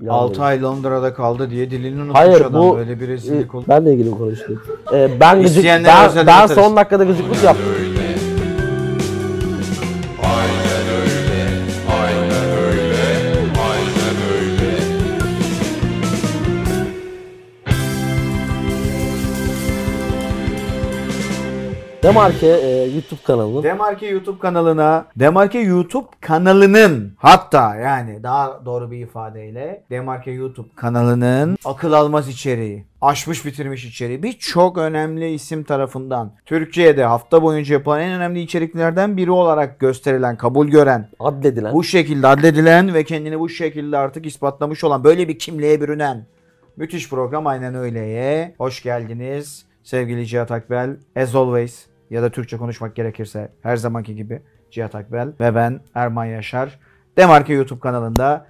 İlan 6 verin. ay Londra'da kaldı diye dilini unutmuş Hayır adam. bu Böyle bir rezillik e, oldu. benle ilgili mi konuştuk? E, ben gıcık, ben, ben atarız. son dakikada gıcıklık yaptım. Demarke e, YouTube kanalının Demarke YouTube kanalına, Demarke YouTube kanalının hatta yani daha doğru bir ifadeyle Demarke YouTube kanalının akıl almaz içeriği, aşmış bitirmiş içeriği birçok önemli isim tarafından Türkiye'de hafta boyunca yapılan en önemli içeriklerden biri olarak gösterilen, kabul gören, adledilen bu şekilde adledilen ve kendini bu şekilde artık ispatlamış olan böyle bir kimliğe bürünen müthiş program aynen öyleye. Hoş geldiniz sevgili Cihat Akbel. As always ya da Türkçe konuşmak gerekirse her zamanki gibi Cihat Akbel ve ben Erman Yaşar. Demarke YouTube kanalında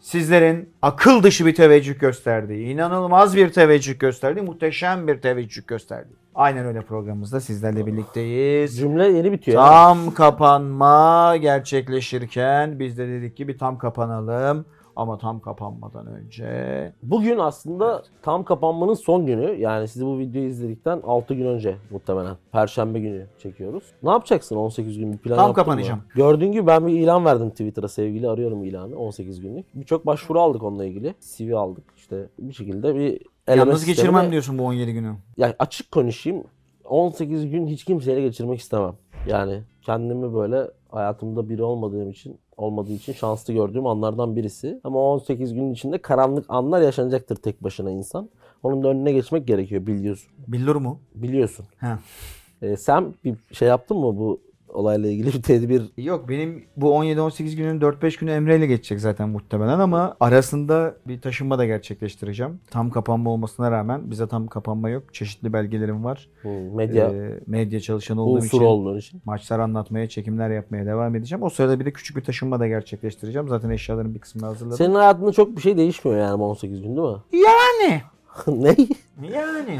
sizlerin akıl dışı bir teveccüh gösterdiği, inanılmaz bir teveccüh gösterdiği, muhteşem bir teveccüh gösterdiği. Aynen öyle programımızda sizlerle birlikteyiz. cümle yeni bitiyor. Tam kapanma gerçekleşirken biz de dedik ki bir tam kapanalım. Ama tam kapanmadan önce Bugün aslında tam kapanmanın son günü. Yani siz bu videoyu izledikten 6 gün önce muhtemelen. Perşembe günü çekiyoruz. Ne yapacaksın 18 gün bir plan Tam kapanacağım. mı? Gördüğün gibi ben bir ilan verdim Twitter'a sevgili arıyorum ilanı 18 günlük. Birçok başvuru aldık onunla ilgili. CV aldık işte bir şekilde bir eleme yalnız sistemine- geçirmem diyorsun bu 17 günü. Yani açık konuşayım 18 gün hiç kimseyle geçirmek istemem. Yani kendimi böyle hayatımda biri olmadığım için olmadığı için şanslı gördüğüm anlardan birisi. Ama 18 günün içinde karanlık anlar yaşanacaktır tek başına insan. Onun da önüne geçmek gerekiyor biliyorsun. Billur mu? Biliyorsun. Ha. Ee, sen bir şey yaptın mı bu olayla ilgili bir tedbir? Yok benim bu 17-18 günün 4-5 günü Emre ile geçecek zaten muhtemelen ama arasında bir taşınma da gerçekleştireceğim. Tam kapanma olmasına rağmen bize tam kapanma yok. Çeşitli belgelerim var. Hmm, medya Ee, medya çalışanı olduğum için olduğun için. maçlar anlatmaya, çekimler yapmaya devam edeceğim. O sırada bir de küçük bir taşınma da gerçekleştireceğim. Zaten eşyaların bir kısmını hazırladım. Senin hayatında çok bir şey değişmiyor yani bu 18 gün değil mi? Yani. ne? Yani.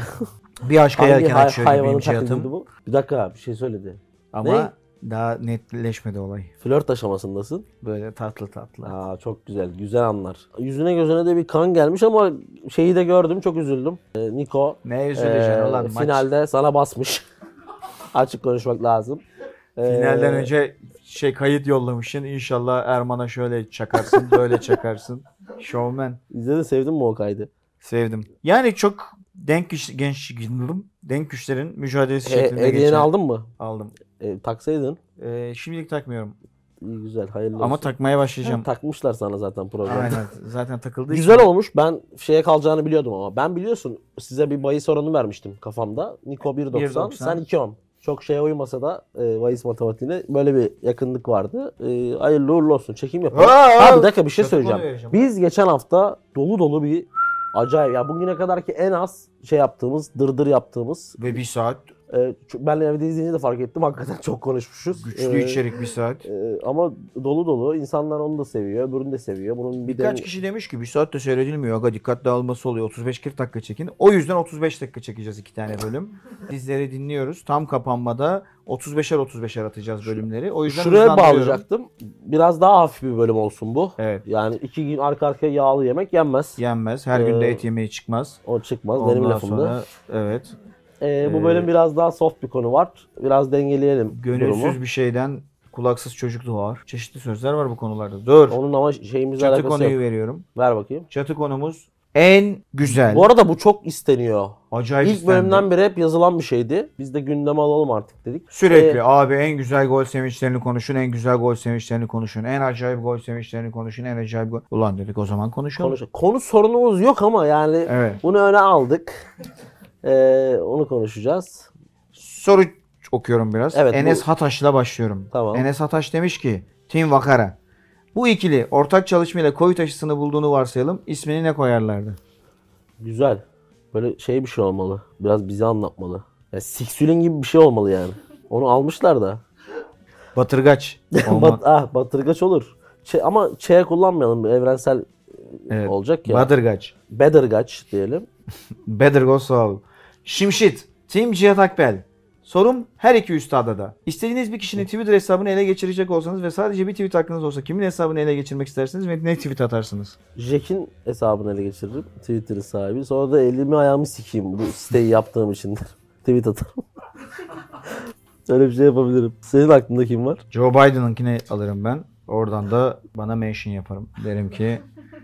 bir aşka yelken hay- açıyor hayvanın gibiyim Cihat'ım. bu? Bir dakika bir şey söyledi. Ama daha netleşmedi olay. Flört aşamasındasın. Böyle tatlı tatlı. Aa çok güzel, güzel anlar. Yüzüne gözüne de bir kan gelmiş ama şeyi de gördüm, çok üzüldüm. Ee, Niko Ne üzüleceksin ee, ulan maç. finalde sana basmış. Açık konuşmak lazım. Ee, Finalden önce şey kayıt yollamışsın. İnşallah Erman'a şöyle çakarsın, böyle çakarsın. Showman. İzledin, sevdin mi o kaydı? Sevdim. Yani çok denk güç, genç denk güçlerin mücadelesi He, şeklinde hediyeni geçen. aldın mı? Aldım. E, taksaydın. Ee, şimdilik takmıyorum. İyi güzel, hayırlı Ama olsun. takmaya başlayacağım. Takmışlar sana zaten programı. Aynen. Zaten takıldığı Güzel için. olmuş. Ben şeye kalacağını biliyordum ama. Ben biliyorsun size bir bahis oranı vermiştim kafamda. Niko 1.90, 1.90. sen 2.10. Çok şeye uymasa da e, bahis matematiğine böyle bir yakınlık vardı. E, hayırlı uğurlu olsun. Çekim yapalım. Aa, Ha bir dakika bir şey söyleyeceğim. Biz geçen hafta dolu dolu bir acayip ya bugüne kadar ki en az şey yaptığımız, dırdır yaptığımız. Ve bir saat. E, ç- benle evde izleyince de fark ettim. Hakikaten çok konuşmuşuz. Güçlü E, içerik bir saat. e, ama dolu dolu. insanlar onu da seviyor, öbürünü de seviyor. Bunun bir Birkaç de kişi demiş ki bir saat de seyredilmiyor. Aga dikkat dağılması oluyor. 35-40 dakika çekin. O yüzden 35 dakika çekeceğiz iki tane bölüm. Sizleri dinliyoruz. Tam kapanmada 35'er 35'er atacağız bölümleri. O yüzden Şuraya bağlayacaktım. Biraz daha hafif bir bölüm olsun bu. Evet. Yani iki gün arka arkaya yağlı yemek yenmez. Yenmez. Her gün de Ee, et yemeği çıkmaz. O çıkmaz Ondan benim lafımdı. sonra evet. Ee, bu Ee, bölüm biraz daha soft bir konu var. Biraz dengeleyelim Gönülsüz durumu. bir şeyden kulaksız çocuk doğar. Çeşitli sözler var bu konularda. Dur. Onun ama şeyimizle Çatı alakası konuyu yok. veriyorum. Ver bakayım. Çatı konumuz en güzel. Bu arada bu çok isteniyor. Acayip İlk istendi. bölümden beri hep yazılan bir şeydi. Biz de gündeme alalım artık dedik. Sürekli Ee, abi en güzel gol sevinçlerini konuşun, en güzel gol sevinçlerini konuşun, en acayip gol sevinçlerini konuşun, en acayip gol. Ulan dedik o zaman konuşalım. konuş- konu sorunumuz yok ama yani Evet. bunu öne aldık. Ee, onu konuşacağız. Soru okuyorum biraz. Evet, Enes bu- Hataş'la başlıyorum. Tamam. Enes Hataş demiş ki Tim Vakara. Bu ikili ortak çalışmayla Covid aşısını bulduğunu varsayalım. İsmini ne koyarlardı? Güzel. Böyle şey bir şey olmalı. Biraz bize anlatmalı. Ya Siksülin gibi bir şey olmalı yani. Onu almışlar da. Batırgaç. Bat, ah, batırgaç olur. Ç- ama Ç kullanmayalım. Evrensel Evet. olacak ya. Batırgaç. Bedirgaç diyelim. Better Go Saul. Şimşit. Tim Cihat Akbel. Sorum her iki üstada da. İstediğiniz bir kişinin Twitter hesabını ele geçirecek olsanız ve sadece bir tweet hakkınız olsa kimin hesabını ele geçirmek istersiniz ve ne tweet atarsınız? Jack'in hesabını ele geçiririm. Twitter'ın sahibi. Sonra da elimi ayağımı sikeyim bu siteyi yaptığım için. Tweet atarım. Öyle bir şey yapabilirim. Senin aklında kim var? Joe Biden'ınkini alırım ben. Oradan da bana mention yaparım. Derim ki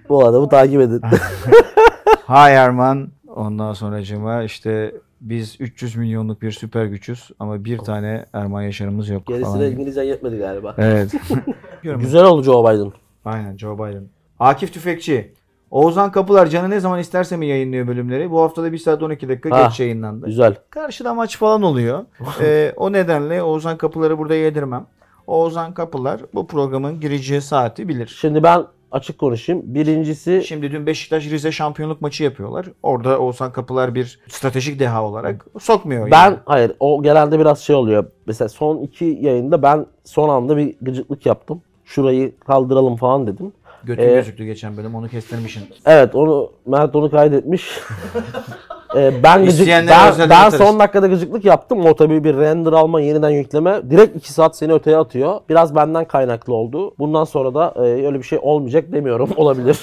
Bu adamı takip edin. Hi Erman. Ondan sonracıma işte biz 300 milyonluk bir süper güçüz ama bir tane Erman Yaşar'ımız yok falan. Gerisine İngilizcen yetmedi galiba. Evet. Güzel oldu Joe Biden. Aynen Joe Biden. Akif Tüfekçi. Oğuzhan Kapılar canı ne zaman isterse mi yayınlıyor bölümleri? Bu haftada 1 saat 12 dakika Ha, geç yayınlandı. Güzel. Karşıda maç falan oluyor. Ee, o nedenle Oğuzhan Kapılar'ı burada yedirmem. Oğuzhan Kapılar bu programın gireceği saati bilir. Şimdi ben açık konuşayım. Birincisi Şimdi dün Beşiktaş Rize şampiyonluk maçı yapıyorlar. Orada Oğuzhan Kapılar bir stratejik deha olarak sokmuyor. ben yani. hayır o genelde biraz şey oluyor. Mesela son iki yayında ben son anda bir gıcıklık yaptım. Şurayı kaldıralım falan dedim. Götün Ee, gözüktü geçen bölüm onu kestirmişsin. Evet onu Mert onu kaydetmiş. Ee, ben gıcık, ben, ben atarız. son dakikada gıcıklık yaptım. O tabii bir render alma, yeniden yükleme. Direkt 2 saat seni öteye atıyor. Biraz benden kaynaklı oldu. Bundan sonra da e, öyle bir şey olmayacak demiyorum. Olabilir.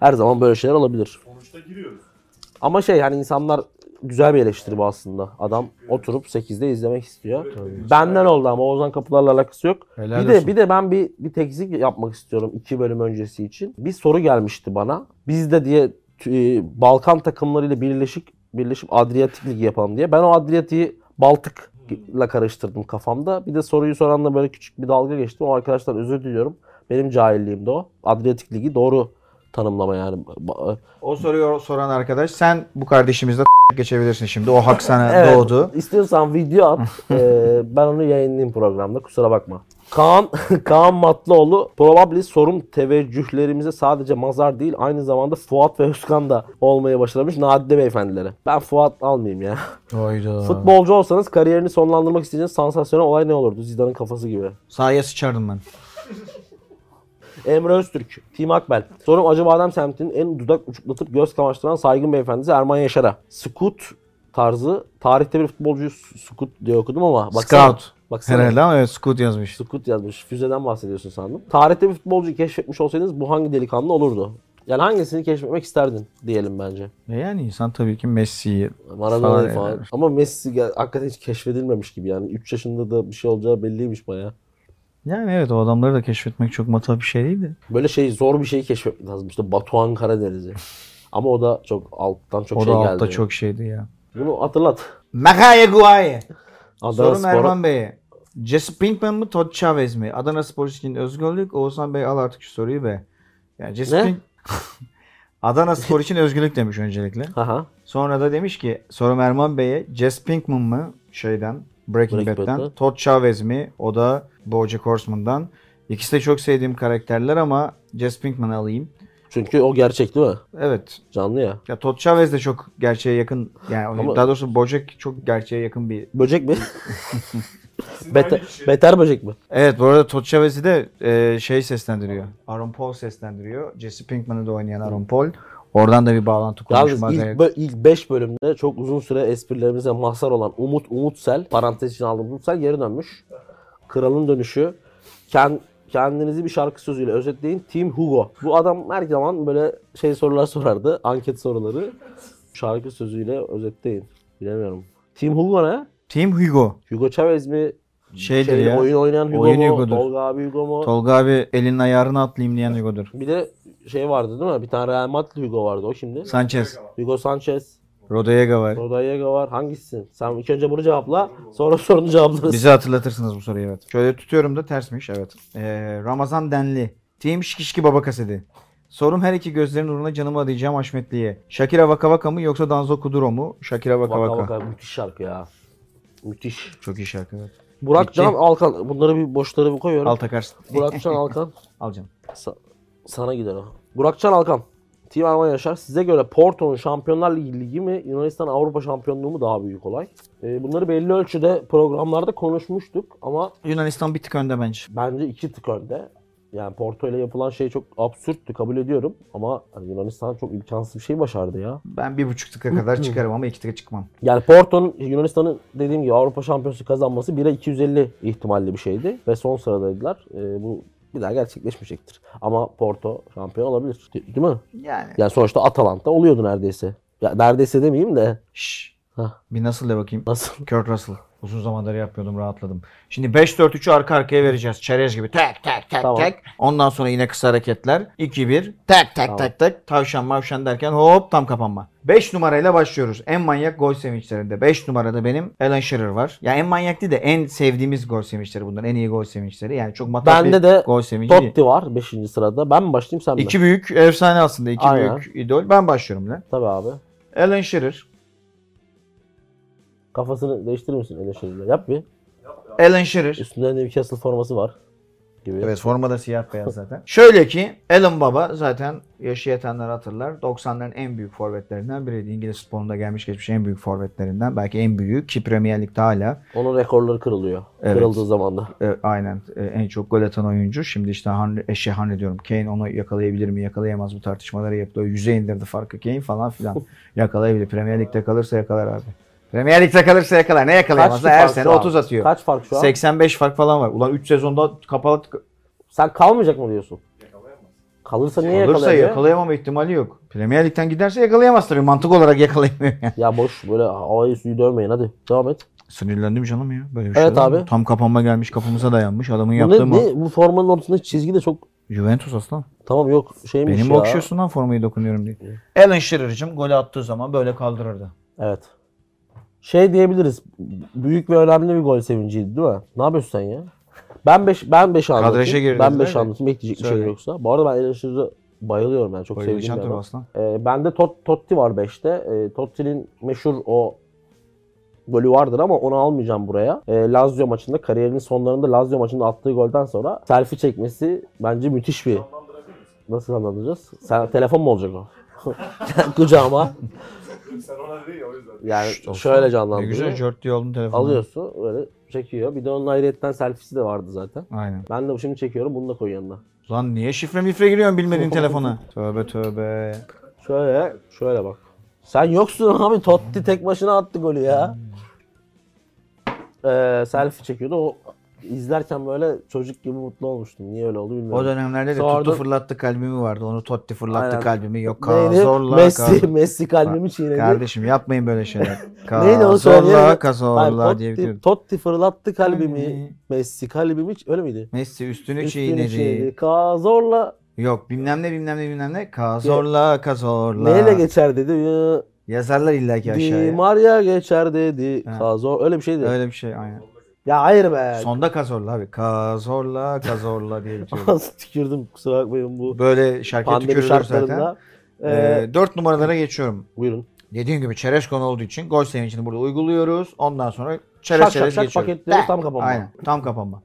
Her zaman böyle şeyler olabilir. Sonuçta giriyoruz. Ama şey hani insanlar güzel bir eleştiri bu aslında. Adam oturup 8'de izlemek istiyor. Benden oldu ama Oğuzhan Kapılar'la alakası yok. Helal bir de olsun. bir de ben bir bir tekzik yapmak istiyorum iki bölüm öncesi için. Bir soru gelmişti bana. Biz de diye e, Balkan takımlarıyla birleşik birleşip Adriyatik Ligi yapalım diye. Ben o Adriyatik'i Baltık'la karıştırdım kafamda. Bir de soruyu soranla böyle küçük bir dalga geçtim. O arkadaşlar özür diliyorum. Benim cahilliğim de o. Adriyatik Ligi doğru tanımlama yani. O soruyu soran arkadaş sen bu kardeşimizle geçebilirsin şimdi. O hak sana Evet, doğdu. İstiyorsan video at. Ee, ben onu yayınlayayım programda. Kusura bakma. Kaan, Kaan Matlıoğlu probably sorun teveccühlerimize sadece Mazar değil aynı zamanda Fuat ve Özkan da olmayı başarmış nadide beyefendilere. Ben Fuat almayayım ya. Hayda. Futbolcu olsanız kariyerini sonlandırmak isteyeceğiniz sansasyonel olay ne olurdu? Zidane'ın kafası gibi. Sahaya sıçardım ben. Emre Öztürk, Tim Akbel. Sorum Acıbadem semtinin en dudak uçuklatıp göz kamaştıran saygın beyefendisi Erman Yaşar'a. Scout tarzı tarihte bir futbolcuyu Scout diye okudum ama baksana. Scout. Baksana. Herhalde ama evet Scoot yazmış. Scout yazmış. Füzeden bahsediyorsun sandım. Tarihte bir futbolcuyu keşfetmiş olsaydınız bu hangi delikanlı olurdu? Yani hangisini keşfetmek isterdin diyelim bence. E yani insan tabii ki Messi'yi Maradona'yı Falan falan. yani. Ama Messi hakikaten hiç keşfedilmemiş gibi yani. 3 yaşında da bir şey olacağı belliymiş baya. yani evet o adamları da keşfetmek çok matah bir şey değil de. Böyle şey zor bir şeyi keşfetmek lazım. İşte Batuhan Karadeniz'i. Ama o da çok alttan çok o şey da geldi. altta çok şeydi ya. Bunu hatırlat. Makaya Guaye. Adana Sorum Spor. Erman Bey'e. Jesse Pinkman mı Todd Chavez mi? Adana Spor için özgürlük. Oğuzhan Bey al artık şu soruyu be. Yani Jesse Ne? Pink... Adana Spor için özgürlük demiş öncelikle. Aha. Sonra da demiş ki sorum Erman Bey'e Jess Pinkman mı şeyden Breaking, Breaking Bad'den Bad'den. Todd Chavez mi o da BoJack Horseman'dan İkisi de çok sevdiğim karakterler ama Jess Pinkman'ı alayım. Çünkü o gerçek değil mi? Evet. Canlı ya. Ya Todd Chavez de çok gerçeğe yakın yani Ama- daha doğrusu BoJack çok gerçeğe yakın bir Böcek mi? Beter, beter böcek mi? Evet bu arada Todd Chavez'i de e, şey seslendiriyor. Aaron Paul seslendiriyor. Jesse Pinkman'ı da oynayan Aaron Paul. Oradan da bir bağlantı kurmuş. Yalnız ilk, bö- ilk 5 bölümde çok uzun süre esprilerimize mahzar olan Umut Umutsel, parantez için aldığım Umutsel geri dönmüş. Kralın dönüşü. Ken, kendinizi bir şarkı sözüyle özetleyin. Team Hugo. Bu adam her zaman böyle şey sorular sorardı. Anket soruları. Şarkı sözüyle özetleyin. Bilemiyorum. Team Hugo ne? Team Hugo. Hugo Chavez mi? Şeydir Şey, ya. Oyun oynayan Hugo Oyun mu? Hugo'dur. Tolga abi Hugo mu? Tolga abi elinin ayarını atlayayım diyen Hugo'dur. bir de şey vardı değil mi? Bir tane Real Madrid Hugo vardı. O kimdi? Sanchez. Hugo Sanchez. Rodallega var. Rodallega var. Hangisisin? Sen ilk önce bunu cevapla. Sonra sorunu cevaplarız. Bize hatırlatırsınız bu soruyu evet. Şöyle tutuyorum da tersmiş evet. Ee, Ramazan Denli. Team Şikişki Baba Kaseti. Sorum her iki gözlerin uğruna canımı adayacağım Haşmetli'ye. Shakira Vaka Vaka mı yoksa Danzo Kuduro mu? Shakira Vaka Vaka Vaka. vaka. Müthiş şarkı ya. Müthiş. Çok iyi şarkı evet. Burak Bitti. Can Alkan. Bunları bir boşları bir koyuyorum. Al takarsın. Burak Can Alkan. Al canım. Sa- sana gider o. Burak Can Alkan. Team Erman Yaşar. Size göre Porto'nun Şampiyonlar Ligi, Ligi mi Yunanistan Avrupa Şampiyonluğu mu daha büyük olay? Ee, bunları belli ölçüde programlarda konuşmuştuk ama Yunanistan bir tık önde bence. bence iki tık önde. Yani Porto ile yapılan şey çok absürttü kabul ediyorum. Ama hani Yunanistan çok imkansız bir şey başardı ya. Ben bir buçuk tıka kadar çıkarım ama iki tıka çıkmam. Yani Porto'nun Yunanistan'ın dediğim gibi Avrupa Şampiyonası kazanması 1'e 250 ihtimalli bir şeydi. Ve son sıradaydılar. Ee, bu bir daha gerçekleşmeyecektir. Ama Porto şampiyon olabilir. De- Değil mi? Yani. Yani sonuçta Atalanta oluyordu neredeyse. Ya neredeyse demeyeyim de. Şşş. Hah. Bir nasıl de bakayım. Nasıl? Kurt Russell. Uzun zamandır yapmıyordum rahatladım. Şimdi 5-4-3'ü arka arkaya vereceğiz. Çerez gibi. Tak tak tak Tamam. tak. Ondan sonra yine kısa hareketler. 2-1. Tak tak Tamam. tak tak. Tavşan mavşan derken hop tam kapanma. 5 numarayla başlıyoruz. En manyak gol sevinçlerinde. 5 numarada benim Alan Shearer var. Ya en manyak değil de en sevdiğimiz gol sevinçleri bunlar. En iyi gol sevinçleri. Yani çok matah Bende bir de gol sevinci değil. Totti var 5. sırada. Ben mi başlayayım sen mi? İki büyük efsane aslında. iki Aynen. büyük idol. Ben başlıyorum lan. Tabii abi. Alan Shearer. Kafasını değiştirir misin eleştiriyle? Yap bir. Alan Shearer. Üstünde Newcastle forması var. Gibi. Evet forma da siyah beyaz zaten. Şöyle ki Alan Baba zaten yaşı yetenler hatırlar. 90'ların en büyük forvetlerinden biriydi. İngiliz sporunda gelmiş geçmiş en büyük forvetlerinden. Belki en büyük ki Premier Lig'de hala Onun rekorları kırılıyor. Evet. Kırıldığı zaman da. e, aynen e, en çok gol atan oyuncu. Şimdi işte Henry, eşe Henry diyorum. Kane onu yakalayabilir mi yakalayamaz mı tartışmaları yapılıyor. Yüze indirdi farkı Kane falan filan. Yakalayabilir. Premier Lig'de kalırsa yakalar abi. Premier Lig'de kalırsa yakalar. Ne yakalayamaz? Kaç Her sene şu an? 30 atıyor. Kaç fark şu an? 85 fark falan var. Ulan 3 sezonda kapalı Sen kalmayacak mı diyorsun? Yakalayamaz. Kalırsa niye yakalayamıyor? yakalayamama ihtimali yok. Premier Lig'den giderse yakalayamaz tabii. Mantık olarak yakalayamıyor yani. ya boş böyle havayı suyu dövmeyin hadi. Devam et. Sinirlendim canım ya. Böyle bir şey Evet mu? abi. Tam kapanma gelmiş kapımıza dayanmış. Adamın Bu, yaptığı ne, mı? ne, bu formanın ortasındaki çizgi de çok Juventus aslan. tamam yok şeymiş Benim ya. mi okşuyorsun lan formayı dokunuyorum diye. Alan Shearer'cım golü attığı zaman böyle kaldırırdı. Evet. Şey diyebiliriz. Büyük ve önemli bir gol sevinciydi değil mi? Ne yapıyorsun sen ya? Ben 5 ben 5 anlatayım. Kadraja girdi ben dediler 5 de. anlatayım. Ekleyecek bir şey Söyle. yoksa. Bu arada ben Eleştir'e bayılıyorum yani. Çok sevdiğim Bayılacağım bir tabii adam. aslan. Ee, bende Tot, Totti var 5'te. Ee, Totti'nin meşhur o golü vardır ama onu almayacağım buraya. Ee, Lazio maçında kariyerinin sonlarında Lazio maçında attığı golden sonra selfie çekmesi bence müthiş bir. Nasıl anlatacağız? Sen telefon mu olacak o? Kucağıma. Sen ona değil ya o yüzden. Yani Şşt, olsun. şöyle Ne canlandırıyor. güzel jört diye aldın telefonu. Alıyorsun böyle çekiyor. Bir de onun ayrıyetten selfiesi de vardı zaten. Aynen. Ben de bu şimdi çekiyorum bunu da koy yanına. Lan niye şifre mifre giriyorsun bilmediğin telefona? Tövbe tövbe. Şöyle şöyle bak. Sen yoksun abi Totti tek başına attı golü ya. Ee, selfie çekiyordu. O izlerken böyle çocuk gibi mutlu olmuştum. Niye öyle oldu bilmiyorum. O dönemlerde de Sonra tuttu da- fırlattı kalbimi vardı. Onu Totti fırlattı Aynen. kalbimi. Yok Neydi? kazorla. Messi, kaz- Messi kalbimi çiğnedi. Kardeşim yapmayın böyle şeyler. Neydi onu Kazorla söyleyelim. kazorla Hayır, diye Totti, bitiyordu. Totti fırlattı kalbimi. Kalbimi. Messi kalbimi öyle miydi? Messi üstünü, Üstünü çiğnedi. çiğnedi. Kazorla Yok bilmem ne bilmem ne bilmem ne. Kazorla kazorla. neyle geçer dedi. Ya, Yazarlar illaki Di aşağıya. Maria geçer dedi. Ha. Kazor öyle bir şeydi. Öyle bir şey aynen. Ya hayır be. Sonda kazorla abi. Kazorla kazorla diye bitiyor. Tükürdüm kusura bakmayın bu Böyle pandemi tükürülür zaten. Ee, Ee, 4 numaralara geçiyorum. buyurun. Dediğim gibi çerez konu olduğu için gol sevincini burada uyguluyoruz. Ondan sonra çerez Şak çerez şak geçiyoruz. Tak. tam kapanma. Aynen tam kapanma.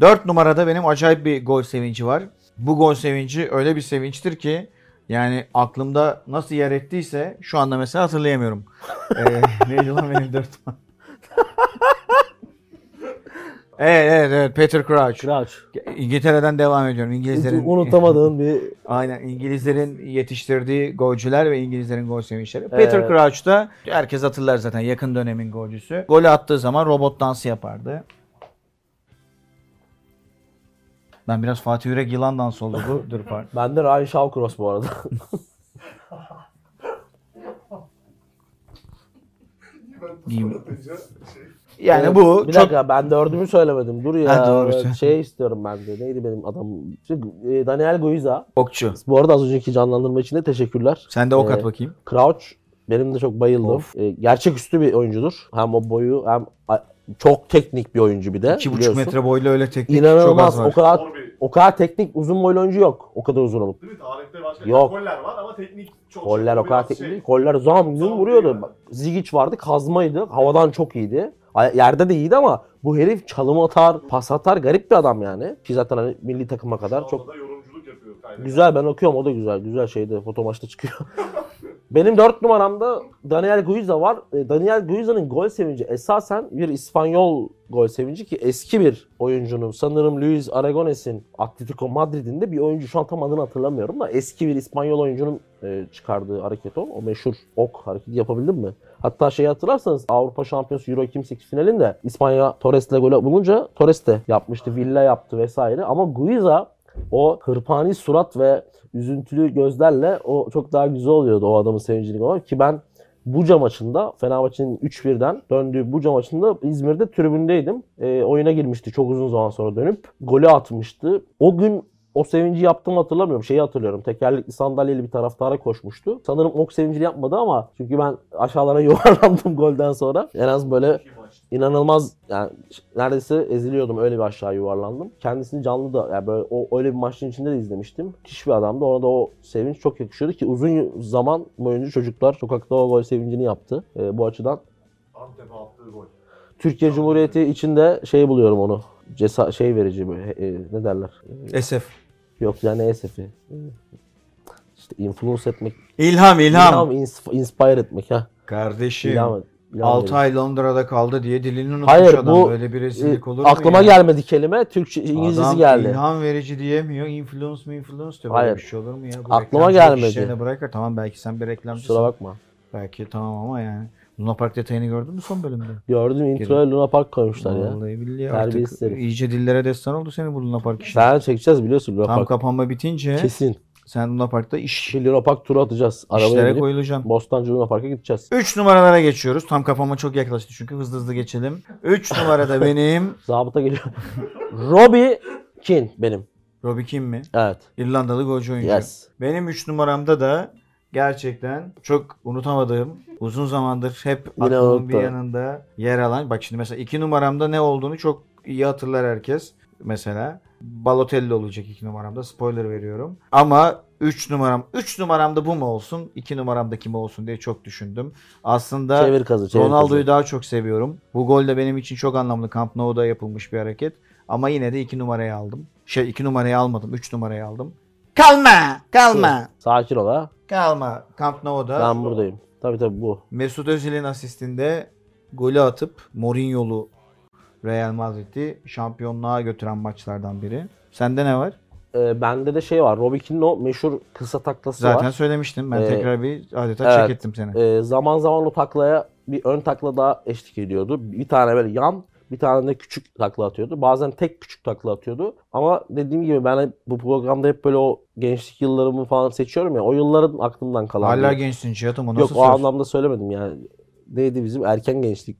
4 numarada benim acayip bir gol sevinci var. Bu gol sevinci öyle bir sevinçtir ki yani aklımda nasıl yer ettiyse şu anda mesela hatırlayamıyorum. ee, neydi lan benim 4 numara? Evet evet evet Peter Crouch. Crouch. İngiltere'den devam ediyorum. İngilizlerin Unutamadığın bir Aynen İngilizlerin yetiştirdiği golcüler ve İngilizlerin gol sevinçleri. Peter Evet. Crouch da herkes hatırlar zaten yakın dönemin golcüsü. Golü attığı zaman robot dansı yapardı. Ben biraz Fatih Yürek yılan dansı oldu bu. Dur pardon. bende Ryan Shawcross bu arada. Diyeyim. Şey. Yani Ee, bu bir çok dakika ben dördümü söylemedim. Dur ya. Ha, doğru. Şey istiyorum ben de. Neydi benim adam? Şey, e, Daniel Guiza. okçu. Bu arada az önceki canlandırma için de teşekkürler. Sen de ok Ee, at bakayım. Crouch benim de çok bayıldım. Ee, gerçeküstü bir oyuncudur. Hem o boyu hem çok teknik bir oyuncu bir de. 2,5 biliyorsun. metre boylu öyle teknik çok İnanılmaz. az O var. kadar Zor bir- o kadar teknik uzun boylu oyuncu yok. O kadar uzun olup. Değil mi? Tarihte başka Yok. goller var ama teknik çok Goller o kadar teknik şey. Goller zam gün Zam vuruyordu. Zigic vardı kazmaydı. Havadan çok iyiydi. Yerde de iyiydi ama bu herif çalım atar, pas atar. Garip bir adam yani. Ki zaten hani milli takıma kadar çok anda da yorumculuk yapıyor. güzel. Ben okuyorum o da güzel. Güzel şeyde foto maçta çıkıyor. Benim 4 numaramda Daniel Guiza var. E, Daniel Guiza'nın gol sevinci esasen bir İspanyol gol sevinci ki eski bir oyuncunun sanırım Luis Aragones'in Atletico Madrid'in de bir oyuncu şu an tam adını hatırlamıyorum da eski bir İspanyol oyuncunun e, çıkardığı hareket o. O meşhur ok hareketi yapabildim mi? Hatta şeyi hatırlarsanız Avrupa Şampiyonası Euro 2008 finalinde İspanya Torres'le gol bulunca Torres de yapmıştı. Villa yaptı vesaire. Ama Guiza o hırpani surat ve üzüntülü gözlerle o çok daha güzel oluyordu o adamın sevincini görmek ki ben Buca maçında Fenerbahçe'nin 3-1'den döndüğü Buca maçında İzmir'de tribündeydim. E, oyuna girmişti çok uzun zaman sonra dönüp. Golü atmıştı. O gün o sevinci yaptığımı hatırlamıyorum. Şeyi hatırlıyorum. Tekerlekli sandalyeli bir taraftara koşmuştu. Sanırım ok sevincini yapmadı ama çünkü ben aşağılara yuvarlandım golden sonra. En az böyle inanılmaz yani neredeyse eziliyordum öyle bir aşağı yuvarlandım. Kendisini canlı da yani böyle o öyle bir maçın içinde de izlemiştim. Müthiş bir adamdı. Ona da o sevinç çok yakışıyordu ki uzun zaman boyunca çocuklar sokakta o gol sevincini yaptı. Ee, bu açıdan Antep'e attığı gol. Türkiye Cumhuriyeti içinde şey buluyorum onu. Cesa şey verici böyle e, ne derler? Esef. Yok yani ESF'i. İşte influence etmek, İlham, ilham. ilham, ins- inspire etmek ha. Kardeşim. İlham, ilham 6 verici. ay Londra'da kaldı diye dilini unutmuş Hayır adam. bu Böyle bir e, rezillik olur mu aklıma ya? gelmedi kelime. Türkçe İngilizcesi Adam geldi. ilham verici diyemiyor. Influence mi influence diyor. Hayır. Böyle bir şey olur mu ya? Bu Aklıma gelmedi. bırakır. Tamam belki sen bir reklamcısın. Kusura bakma. Belki tamam ama yani. Luna Park detayını gördün mü son bölümde? Gördüm introya Luna Park koymuşlar ya. Vallahi billahi artık iyice dillere destan oldu senin bu Luna Park işi. Sen çekeceğiz biliyorsun Luna Tam Park. kapanma bitince Kesin. Sen Luna Park'ta iş Bir Luna Park turu atacağız. Arabaya işlere binip koyulacaksın. Bostancı Luna Park'a gideceğiz. 3 numaralara geçiyoruz. Tam kapanma çok yaklaştı çünkü hızlı hızlı geçelim. 3 numarada benim Zabıta geliyor. Robbie Keane benim. Robbie Keane mi? Evet. İrlandalı golcü oyuncu. Yes. Benim 3 numaramda da gerçekten çok unutamadığım, uzun zamandır hep Yine aklımın bir yanında yer alan. Bak şimdi mesela 2 numaramda ne olduğunu çok iyi hatırlar herkes. Mesela Balotelli olacak 2 numaramda. Spoiler veriyorum. Ama 3 numaram 3 numaramda bu mu olsun? 2 numaramda kim olsun diye çok düşündüm. Aslında Çevir kazı. Çevir Ronaldo'yu kazı. daha çok seviyorum. Bu gol de benim için çok anlamlı. Camp Nou'da yapılmış bir hareket. Ama yine de 2 numarayı aldım. Şey 2 numarayı almadım. 3 numarayı aldım. Kalma! Kalma! Sakin ol ha. Kalma. Camp Nou'da Ben buradayım. Tabii tabii bu. Mesut Özil'in asistinde golü atıp Mourinho'lu Real Madrid'i şampiyonluğa götüren maçlardan biri. Sende ne var? Ee, bende de şey var. Robbie Keane'in o meşhur kısa taklası Zaten var. söylemiştim. Ben Ee, tekrar bir adeta evet. çek ettim seni. Ee, zaman zaman o taklaya bir ön takla daha eşlik ediyordu. Bir tane böyle yan, bir tane de küçük takla atıyordu. Bazen tek küçük takla atıyordu. Ama dediğim gibi ben bu programda hep böyle o gençlik yıllarımı falan seçiyorum ya. O yılların aklımdan kalan. Hala bir- gençsin Cihat'ım o Yok nasıl o söz? anlamda söylemedim yani. Neydi bizim erken gençlik.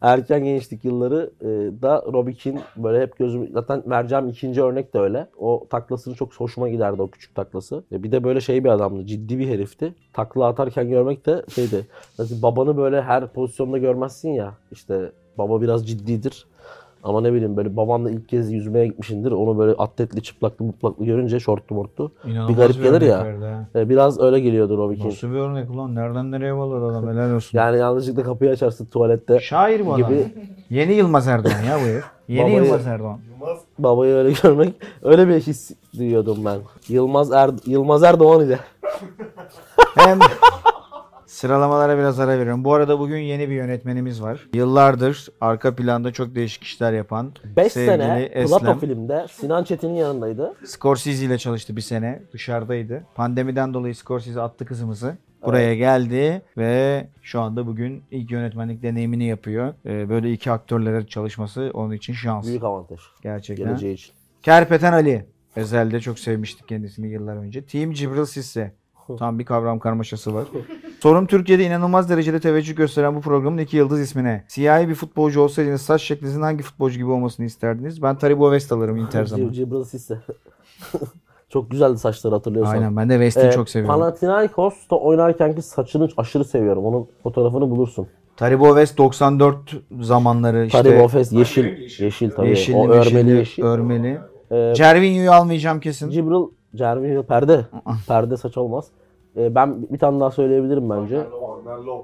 Erken gençlik yılları e, da Keane böyle hep gözüm zaten vereceğim ikinci örnek de öyle. O taklasını çok hoşuma giderdi o küçük taklası. E, bir de böyle şey bir adamdı. Ciddi bir herifti. Takla atarken görmek de şeydi. Nasıl babanı böyle her pozisyonda görmezsin ya. İşte baba biraz ciddidir. Ama ne bileyim böyle babanla ilk kez yüzmeye gitmişindir. Onu böyle atletli, çıplaklı, mutlaklı görünce şortlu mortlu. İnanılmaz Bir garip gelir örnek ya. E, biraz öyle geliyordu Robbie Keane. Nasıl bir örnek ulan? Nereden nereye bağladı adam? Helal olsun. Yani yanlışlıkla kapıyı açarsın tuvalette Şair bu adam. gibi Yeni Yılmaz Erdoğan ya bu herif. Yeni Babayı- Yılmaz Erdoğan. Yılmaz babayı öyle görmek öyle bir his duyuyordum ben. Yılmaz er Yılmaz Erdoğan ile. Hem sıralamalara biraz ara veriyorum. Bu arada bugün yeni bir yönetmenimiz var. Yıllardır arka planda çok değişik işler yapan 5 sevgili sene Eslem. Plato filmde Sinan Çetin'in yanındaydı. Scorsese ile çalıştı bir sene. Dışarıdaydı. Pandemiden dolayı Scorsese attı kızımızı. Buraya geldi ve şu anda bugün ilk yönetmenlik deneyimini yapıyor. Ee, böyle iki aktörlere çalışması onun için şans. Büyük avantaj Gerçekten. geleceği için. Kerpeten Ali. Ezel'de çok sevmiştik kendisini yıllar önce. Team Cibril Sisse. Tam bir kavram karmaşası var. Sorum Türkiye'de inanılmaz derecede teveccüh gösteren bu programın iki yıldız ismine. Siyahi bir futbolcu olsaydınız saç şeklinizin hangi futbolcu gibi olmasını isterdiniz? Ben Taribo West alırım Inter zaman. Cib- Cibril Sisse. Çok güzeldi saçları hatırlıyorsan. Aynen ben de West'i Ee, çok seviyorum. Panathinaikos'ta oynarkenki saçını aşırı seviyorum. Onun fotoğrafını bulursun. Taribo West 94 zamanları işte. Taribo Fes yeşil. Yeşil. Yeşil tabii. Yeşilli, o örmeli yeşil. Örmeli. Ee, Cervinho'yu almayacağım kesin. Cibril Cervinho perde. perde saç olmaz. Ee, ben bir tane daha söyleyebilirim bence. Wagner Love.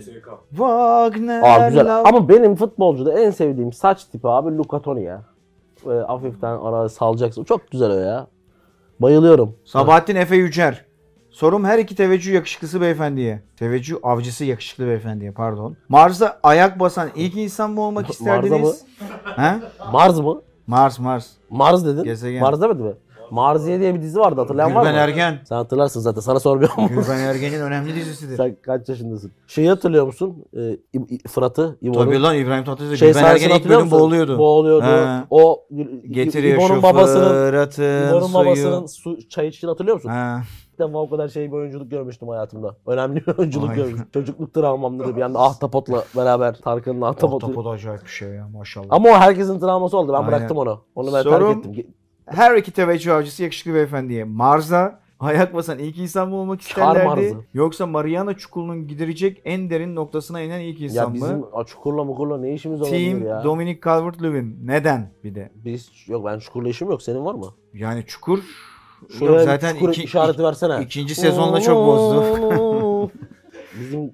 CSK. Wagner. Aa güzel. Love. Ama benim futbolcuda en sevdiğim saç tipi abi Luca Toni ya. Böyle hafiften ara salacaksın. Çok güzel o ya. Bayılıyorum. Sabahattin Efe Yücer. Sorum her iki teveccüh yakışıklısı beyefendiye. Teveccüh avcısı yakışıklı beyefendiye pardon. Mars'a ayak basan ilk insan mı olmak Mars'a isterdiniz? He? Mars mı? Mars Mars. Mars dedin. Gezegen. Mars demedi mi? Marziye diye bir dizi vardı hatırlayan var mı? Gülben Ergen. Sen hatırlarsın zaten sana sormuyorum. Gülben Ergen'in önemli dizisidir. Sen kaç yaşındasın? Şeyi hatırlıyor musun? Ee, Fırat'ı, İbo'nun. Tabii lan İbrahim Tatlıses. Şey Gülben Ergen ilk bölüm musun? boğuluyordu. Boğuluyordu. He. O Getiriyor İbo'nun babasının Fırat'ın İbo'nun babasının su, çay içtiğini hatırlıyor musun? İlk defa o kadar şey bir oyunculuk görmüştüm hayatımda. Önemli bir oyunculuk görmüştüm. Çocukluk travmamdır bir anda Ahtapot'la beraber Tarkan'ın Ahtapot'u. Ahtapot acayip bir şey ya maşallah. Ama o herkesin travması oldu. Ben Aynen. bıraktım onu. Onu ben Sorum- terk ettim. Her iki teveccüh avcısı yakışıklı beyefendiye. Mars'a ayak basan ilk insan mı olmak isterlerdi? Yoksa Mariana Çukuru'nun giderecek en derin noktasına inen ilk insan Ya mı? bizim a, çukurla mukurla ne işimiz olabilir Team ya? Dominic Calvert-Lewin. Neden bir de? Biz yok ben çukurla işim yok. Senin var mı? Yani Çukur Şuraya yok bir zaten çukur iki, işareti versene. ikinci sezonda çok bozdu. Bizim